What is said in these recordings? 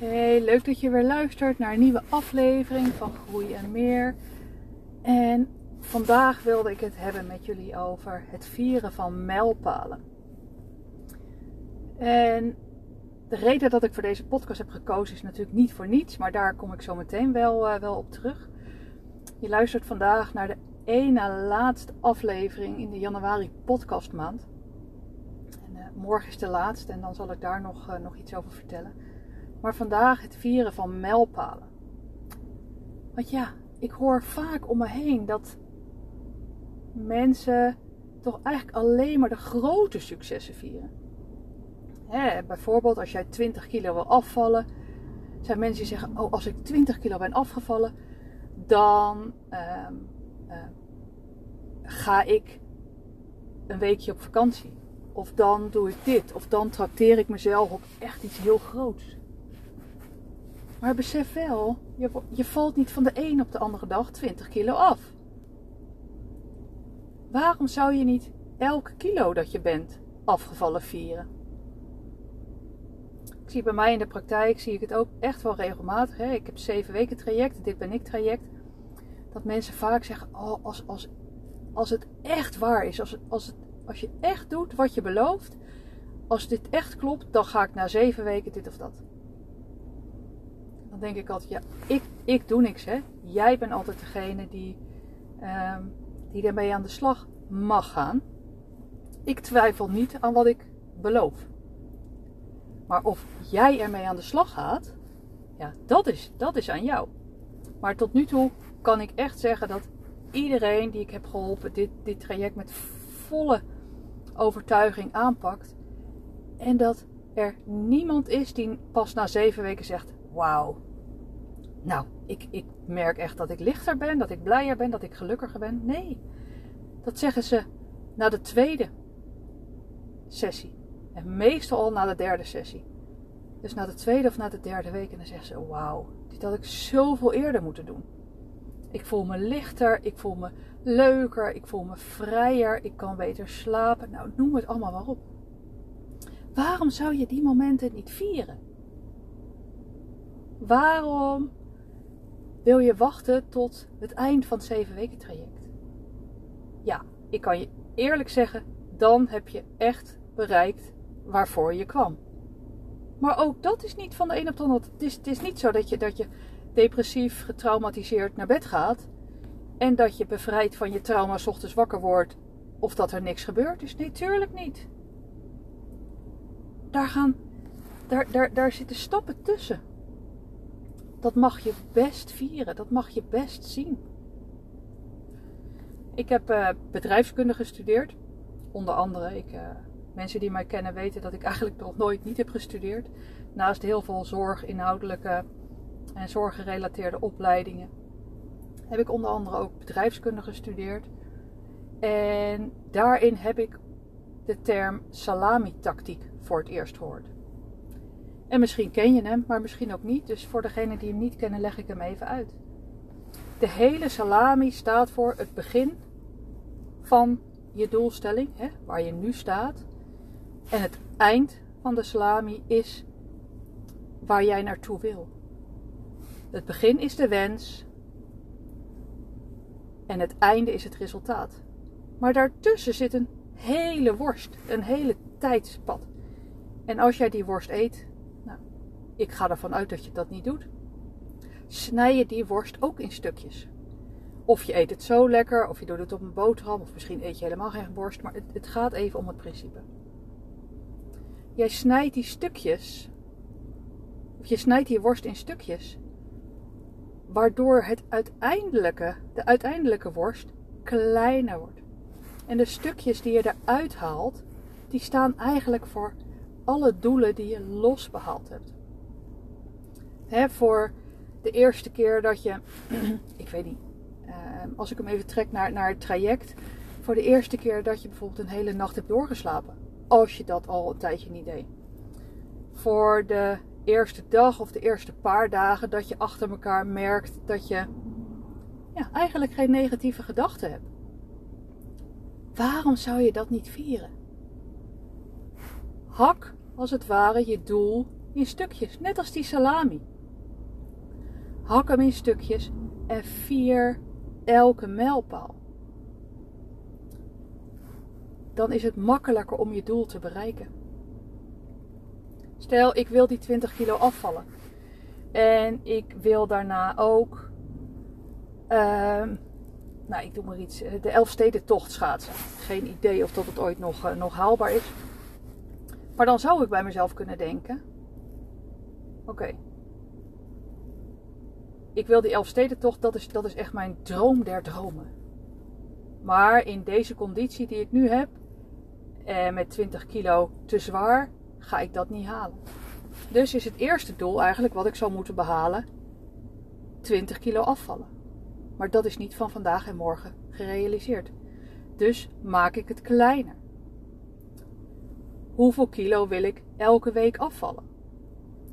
Hey, leuk dat je weer luistert naar een nieuwe aflevering van Groei en Meer. En vandaag wilde ik het hebben met jullie over het vieren van mijlpalen. En de reden dat ik voor deze podcast heb gekozen is natuurlijk niet voor niets, maar daar kom ik zo meteen wel, uh, wel op terug. Je luistert vandaag naar de ene laatste aflevering in de januari podcastmaand. En, uh, morgen is de laatste en dan zal ik daar nog, uh, nog iets over vertellen. Maar vandaag het vieren van mijlpalen. Want ja, ik hoor vaak om me heen dat mensen toch eigenlijk alleen maar de grote successen vieren. Hè, bijvoorbeeld als jij 20 kilo wil afvallen, zijn mensen die zeggen: Oh, als ik 20 kilo ben afgevallen, dan uh, uh, ga ik een weekje op vakantie. Of dan doe ik dit. Of dan trakteer ik mezelf op echt iets heel groots. Maar besef wel, je, je valt niet van de een op de andere dag 20 kilo af. Waarom zou je niet elke kilo dat je bent afgevallen vieren? Ik zie bij mij in de praktijk, zie ik het ook echt wel regelmatig. Hè? Ik heb zeven weken traject, dit ben ik traject. Dat mensen vaak zeggen, oh, als, als, als het echt waar is, als, als, het, als je echt doet wat je belooft, als dit echt klopt, dan ga ik na zeven weken dit of dat. Denk ik altijd, ja, ik, ik doe niks hè. Jij bent altijd degene die, um, die daarmee aan de slag mag gaan. Ik twijfel niet aan wat ik beloof. Maar of jij ermee aan de slag gaat, ja, dat is, dat is aan jou. Maar tot nu toe kan ik echt zeggen dat iedereen die ik heb geholpen dit, dit traject met volle overtuiging aanpakt. En dat er niemand is die pas na zeven weken zegt: Wauw. Nou, ik, ik merk echt dat ik lichter ben, dat ik blijer ben, dat ik gelukkiger ben. Nee, dat zeggen ze na de tweede sessie. En meestal al na de derde sessie. Dus na de tweede of na de derde week. En dan zeggen ze: Wauw, dit had ik zoveel eerder moeten doen. Ik voel me lichter, ik voel me leuker, ik voel me vrijer, ik kan beter slapen. Nou, noem het allemaal maar op. Waarom zou je die momenten niet vieren? Waarom wil je wachten tot het eind van het zeven weken traject? Ja, ik kan je eerlijk zeggen, dan heb je echt bereikt waarvoor je kwam. Maar ook dat is niet van de een op de ander. Het is, niet zo dat je, dat je depressief, getraumatiseerd naar bed gaat. En dat je bevrijd van je trauma s ochtends wakker wordt. Of dat er niks gebeurd is. Nee, tuurlijk niet. Daar, gaan, daar, daar, daar zitten stappen tussen. Dat mag je best vieren. Dat mag je best zien. Ik heb uh, bedrijfskunde gestudeerd. Onder andere. Ik, uh, mensen die mij kennen weten dat ik eigenlijk nog nooit niet heb gestudeerd. Naast heel veel zorg, inhoudelijke en zorggerelateerde opleidingen. Heb ik onder andere ook bedrijfskunde gestudeerd. En daarin heb ik de term salami-tactiek voor het eerst gehoord. En misschien ken je hem, maar misschien ook niet. Dus voor degenen die hem niet kennen, leg ik hem even uit. De hele salami staat voor het begin van je doelstelling, hè, waar je nu staat. En het eind van de salami is waar jij naartoe wil. Het begin is de wens en het einde is het resultaat. Maar daartussen zit een hele worst, een hele tijdspad. En als jij die worst eet, ik ga ervan uit dat je dat niet doet, snij je die worst ook in stukjes. Of je eet het zo lekker, of je doet het op een boterham, of misschien eet je helemaal geen worst, maar het, het gaat even om het principe. Jij snijdt die stukjes, of je snijdt die worst in stukjes waardoor het uiteindelijke, de uiteindelijke worst kleiner wordt. En de stukjes die je eruit haalt, die staan eigenlijk voor alle doelen die je los behaald hebt. Voor de eerste keer dat je, ik weet niet, uh, als ik hem even trek naar, naar het traject, voor de eerste keer dat je bijvoorbeeld een hele nacht hebt doorgeslapen, als je dat al een tijdje niet deed. Voor de eerste dag of de eerste paar dagen dat je achter elkaar merkt dat je ja, eigenlijk geen negatieve gedachten hebt. Waarom zou je dat niet vieren? Hak als het ware je doel in stukjes, net als die salami. Hak hem in stukjes en vier elke mijlpaal. Dan is het makkelijker om je doel te bereiken. Stel, ik wil die 20 kilo afvallen. En ik wil daarna ook, uh, nou ik doe maar iets, de Elfstedentocht schaatsen. Geen idee of dat het ooit nog, uh, nog haalbaar is. Maar dan zou ik bij mezelf kunnen denken, oké, ik wil die Elfstedentocht, dat is, dat is echt mijn droom der dromen. Maar in deze conditie die ik nu heb, en met 20 kilo te zwaar, ga ik dat niet halen. Dus is het eerste doel eigenlijk wat ik zou moeten behalen 20 kilo afvallen. Maar dat is niet van vandaag en morgen gerealiseerd. Dus maak ik het kleiner. Hoeveel kilo wil ik elke week afvallen?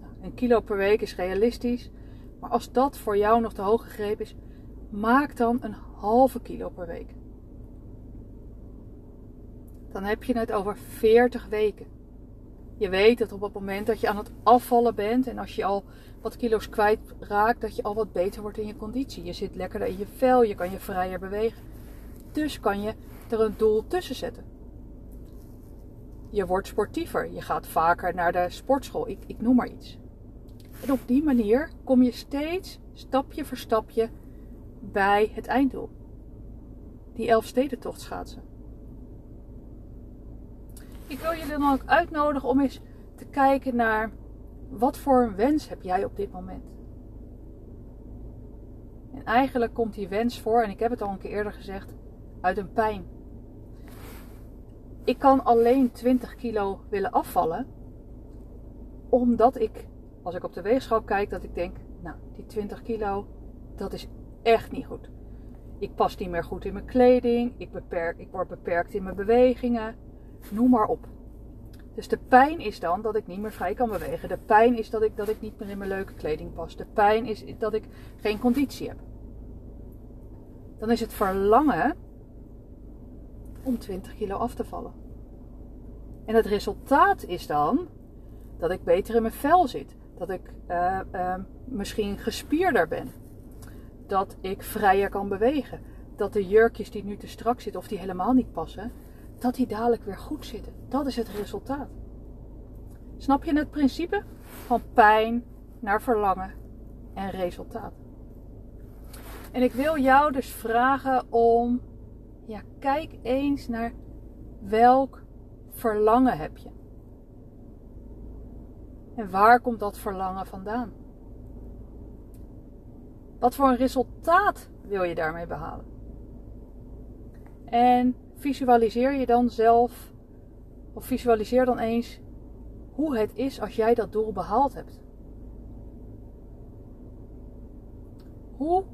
Nou, een kilo per week is realistisch. Maar als dat voor jou nog te hoog gegrepen is, maak dan een halve kilo per week. Dan heb je het over 40 weken. Je weet dat op het moment dat je aan het afvallen bent en als je al wat kilo's kwijt raakt, dat je al wat beter wordt in je conditie. Je zit lekkerder in je vel, je kan je vrijer bewegen. Dus kan je er een doel tussen zetten. Je wordt sportiever, je gaat vaker naar de sportschool, ik, ik noem maar iets. En op die manier kom je steeds stapje voor stapje bij het einddoel. Die Elfstedentocht schaatsen. Ik wil je dan ook uitnodigen om eens te kijken naar wat voor een wens heb jij op dit moment. En eigenlijk komt die wens voor, en ik heb het al een keer eerder gezegd, uit een pijn. Ik kan alleen 20 kilo willen afvallen, omdat ik, als ik op de weegschaal kijk, dat ik denk, nou, die 20 kilo, dat is echt niet goed. Ik pas niet meer goed in mijn kleding, ik, beperk, ik word beperkt in mijn bewegingen, noem maar op. Dus de pijn is dan dat ik niet meer vrij kan bewegen. De pijn is dat ik, dat ik niet meer in mijn leuke kleding pas. De pijn is dat ik geen conditie heb. Dan is het verlangen om 20 kilo af te vallen. En het resultaat is dan dat ik beter in mijn vel zit. Dat ik uh, uh, misschien gespierder ben. Dat ik vrijer kan bewegen. Dat de jurkjes die nu te strak zitten of die helemaal niet passen, dat die dadelijk weer goed zitten. Dat is het resultaat. Snap je het principe? Van pijn naar verlangen en resultaat. En ik wil jou dus vragen om, ja, kijk eens naar welk verlangen heb je. En waar komt dat verlangen vandaan? Wat voor een resultaat wil je daarmee behalen? En visualiseer je dan zelf, of visualiseer dan eens hoe het is als jij dat doel behaald hebt. Hoe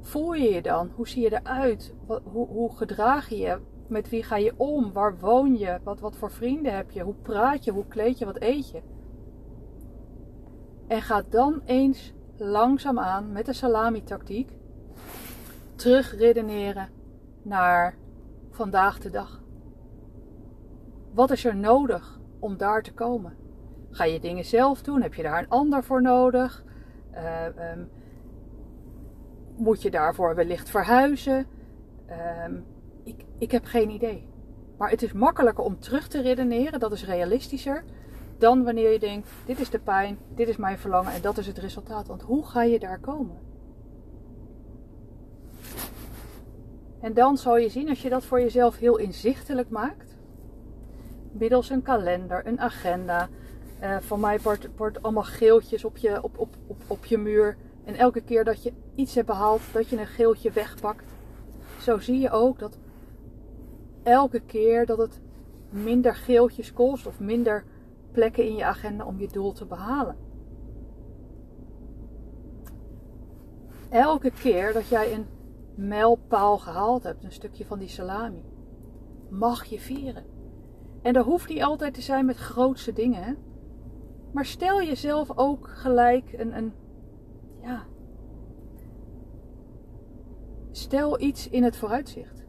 voel je je dan? Hoe zie je eruit? hoe, hoe gedraag je je? Met wie ga je om? Waar woon je? Wat, wat voor vrienden heb je? Hoe praat je? Hoe kleed je? Wat eet je? En ga dan eens langzaamaan met de salami-tactiek terug redeneren naar vandaag de dag? Wat is er nodig om daar te komen? Ga je dingen zelf doen? Heb je daar een ander voor nodig? Uh, um, moet je daarvoor wellicht verhuizen? Um, ik, ik heb geen idee. Maar het is makkelijker om terug te redeneren, dat is realistischer, dan wanneer je denkt: dit is de pijn, dit is mijn verlangen en dat is het resultaat. Want hoe ga je daar komen? En dan zal je zien, als je dat voor jezelf heel inzichtelijk maakt, middels een kalender, een agenda. Uh, van mij wordt, allemaal geeltjes op je, op, op, op, op je muur. En elke keer dat je iets hebt behaald, dat je een geeltje wegpakt. Zo zie je ook dat elke keer dat het minder geeltjes kost of minder plekken in je agenda om je doel te behalen. Elke keer dat jij een mijlpaal gehaald hebt, een stukje van die salami, mag je vieren. En dat hoeft niet altijd te zijn met grootste dingen. Maar stel jezelf ook gelijk een, een. Ja. Stel iets in het vooruitzicht.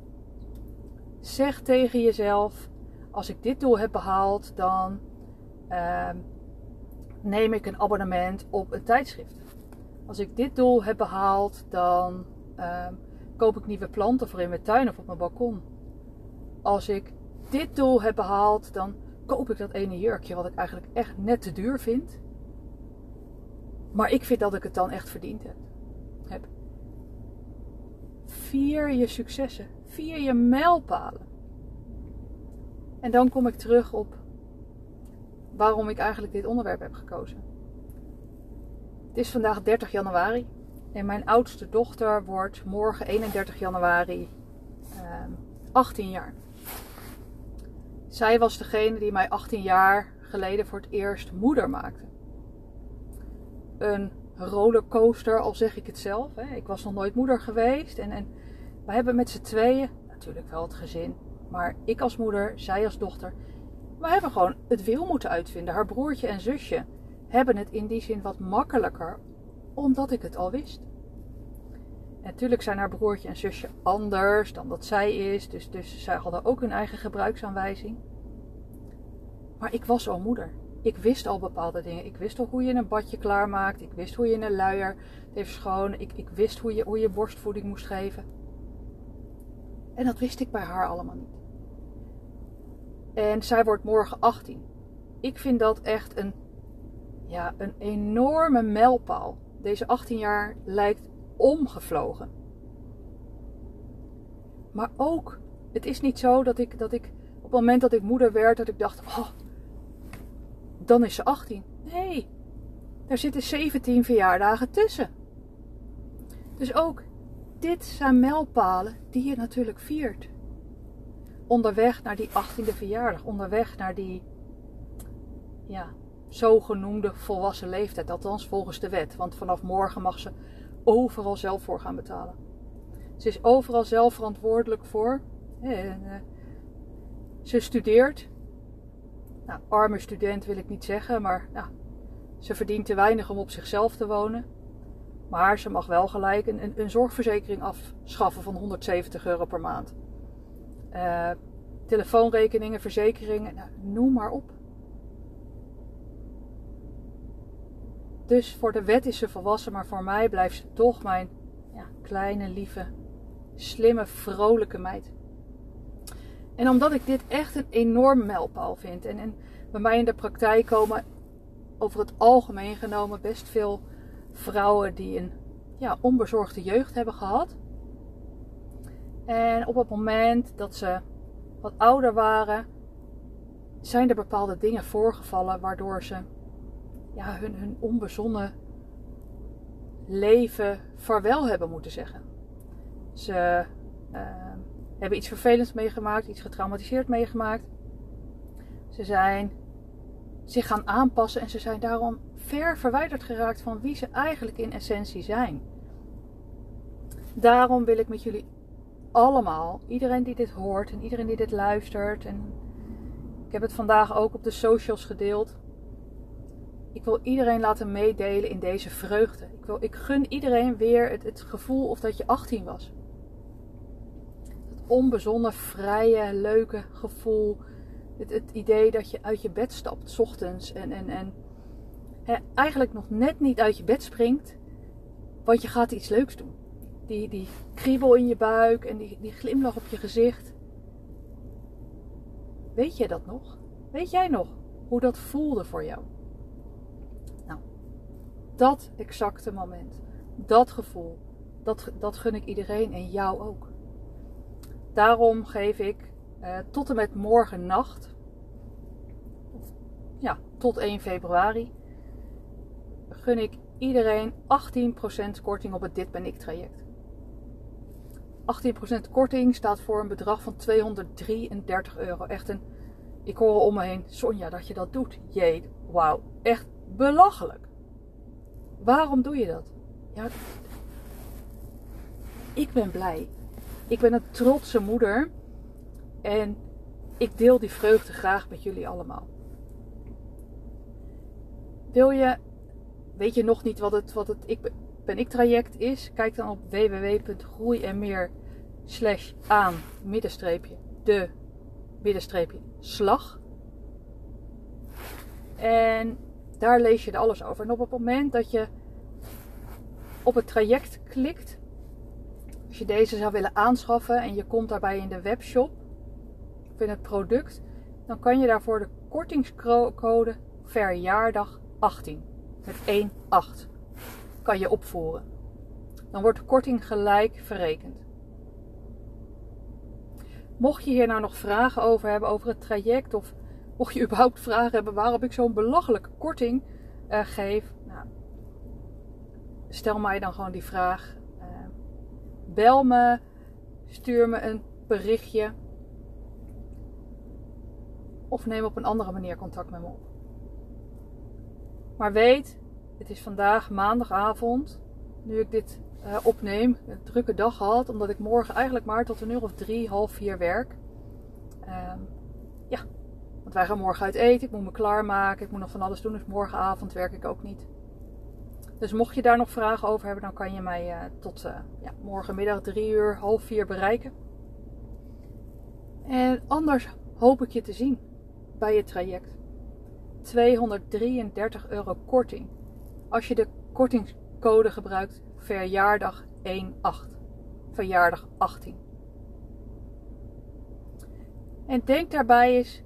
Zeg tegen jezelf: als ik dit doel heb behaald, dan. Uh, neem ik een abonnement op een tijdschrift. Als ik dit doel heb behaald, dan ehm, koop ik nieuwe planten voor in mijn tuin of op mijn balkon. Als ik dit doel heb behaald, dan koop ik dat ene jurkje wat ik eigenlijk echt net te duur vind. Maar ik vind dat ik het dan echt verdiend heb. heb. Vier je successen. Vier je mijlpalen. En dan kom ik terug op waarom ik eigenlijk dit onderwerp heb gekozen. Het is vandaag 30 januari en mijn oudste dochter wordt morgen 31 januari 18 ehm, jaar. Zij was degene die mij 18 jaar geleden voor het eerst moeder maakte. Een rollercoaster, al zeg ik het zelf. Hè. Ik was nog nooit moeder geweest. En, en we hebben met z'n tweeën, natuurlijk wel het gezin, maar ik als moeder, zij als dochter, we hebben gewoon het wiel moeten uitvinden. Haar broertje en zusje hebben het in die zin wat makkelijker, omdat ik het al wist. natuurlijk zijn haar broertje en zusje anders dan dat zij is, dus, dus zij hadden ook hun eigen gebruiksaanwijzing. Maar ik was al moeder. Ik wist al bepaalde dingen. Ik wist al hoe je een badje klaarmaakt. Ik wist hoe je een luier heeft schoon. Ik, ik wist hoe je, hoe je borstvoeding moest geven. En dat wist ik bij haar allemaal niet. En zij wordt morgen 18. Ik vind dat echt een, ja, een enorme mijlpaal. Deze 18 jaar lijkt omgevlogen. Maar ook, het is niet zo dat ik, dat ik op het moment dat ik moeder werd, dat ik dacht, oh, dan is ze 18. Nee, daar zitten 17 verjaardagen tussen. Dus ook dit zijn mijlpalen die je natuurlijk viert. Onderweg naar die 18e verjaardag, onderweg naar die ja, zogenoemde volwassen leeftijd, althans volgens de wet. Want vanaf morgen mag ze overal zelf voor gaan betalen. Ze is overal zelf verantwoordelijk voor. En, uh, ze studeert. Nou, arme student wil ik niet zeggen, maar nou, ze verdient te weinig om op zichzelf te wonen. Maar ze mag wel gelijk een, een, zorgverzekering afschaffen van 170 euro per maand. Uh, telefoonrekeningen, verzekeringen, nou, noem maar op. Dus voor de wet is ze volwassen, maar voor mij blijft ze toch mijn ja, kleine, lieve, slimme, vrolijke meid. En omdat ik dit echt een enorm mijlpaal vind. En, en bij mij in de praktijk komen over het algemeen genomen best veel vrouwen die een ja, onbezorgde jeugd hebben gehad. En op het moment dat ze wat ouder waren, zijn er bepaalde dingen voorgevallen waardoor ze ja, hun, hun onbezonnen leven vaarwel hebben moeten zeggen. Ze uh, hebben iets vervelends meegemaakt, iets getraumatiseerd meegemaakt. Ze zijn zich gaan aanpassen en ze zijn daarom ver verwijderd geraakt van wie ze eigenlijk in essentie zijn. Daarom wil ik met jullie allemaal, iedereen die dit hoort en iedereen die dit luistert, en ik heb het vandaag ook op de socials gedeeld. Ik wil iedereen laten meedelen in deze vreugde. Ik, wil, ik gun iedereen weer het, het gevoel of dat je 18 was. Het onbezonnen, vrije, leuke gevoel. Het, het idee dat je uit je bed stapt, s ochtends. En, en, en hè, eigenlijk nog net niet uit je bed springt, want je gaat iets leuks doen die, die kriebel in je buik en die, die glimlach op je gezicht. Weet je dat nog? Weet jij nog hoe dat voelde voor jou? Nou, dat exacte moment, dat gevoel, dat, dat gun ik iedereen en jou ook. Daarom geef ik eh, tot en met morgen nacht, ja, tot 1 februari, gun ik iedereen 18% korting op het Dit Ben Ik traject. 18% korting staat voor een bedrag van 233 euro. Echt een, ik hoor om me heen, Sonja, dat je dat doet. Jee, wauw, echt belachelijk. Waarom doe je dat? Ja, ik ben blij. Ik ben een trotse moeder. En ik deel die vreugde graag met jullie allemaal. Wil je, weet je nog niet wat het, wat het ik ben ik traject is? Kijk dan op www.groei en meer slash aan middenstreepje de middenstreepje slag. En Daar lees je er alles over. En op het moment dat je op het traject klikt, als je deze zou willen aanschaffen en je komt daarbij in de webshop of in het product, dan kan je daarvoor de kortingscode verjaardag 18 met 1,8 kan je opvoeren. Dan wordt de korting gelijk verrekend. Mocht je hier nou nog vragen over hebben over het traject of mocht je überhaupt vragen hebben waarom ik zo'n belachelijke korting uh, geef, nou, stel mij dan gewoon die vraag. Uh, bel me, stuur me een berichtje of neem op een andere manier contact met me op. Maar weet, het is vandaag maandagavond, nu ik dit uh, opneem. Een drukke dag gehad, omdat ik morgen eigenlijk maar tot een uur of drie, half vier werk. Uh, ja, want wij gaan morgen uit eten. Ik moet me klaarmaken. Ik moet nog van alles doen. Dus morgenavond werk ik ook niet. Dus mocht je daar nog vragen over hebben, dan kan je mij uh, tot uh, ja, morgenmiddag drie uur, half vier bereiken. En anders hoop ik je te zien bij je traject. 233 euro korting. Als je de kortingscode gebruikt verjaardag 1-8. Verjaardag 18. En denk daarbij eens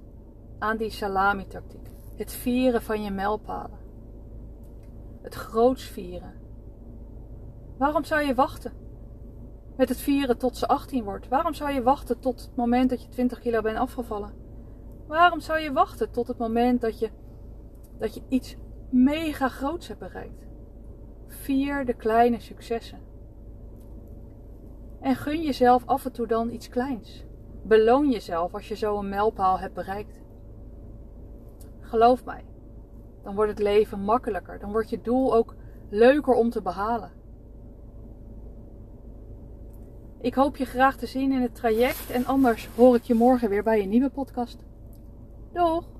aan die salami-tactiek. Het vieren van je mijlpalen. Het groots vieren. Waarom zou je wachten met het vieren tot ze 18 wordt? Waarom zou je wachten tot het moment dat je 20 kilo bent afgevallen? Waarom zou je wachten tot het moment dat je, dat je iets mega groots hebt bereikt? Vier de kleine successen. En gun jezelf af en toe dan iets kleins. Beloon jezelf als je zo een mijlpaal hebt bereikt. Geloof mij, dan wordt het leven makkelijker. Dan wordt je doel ook leuker om te behalen. Ik hoop je graag te zien in het traject en anders hoor ik je morgen weer bij een nieuwe podcast. Doeg!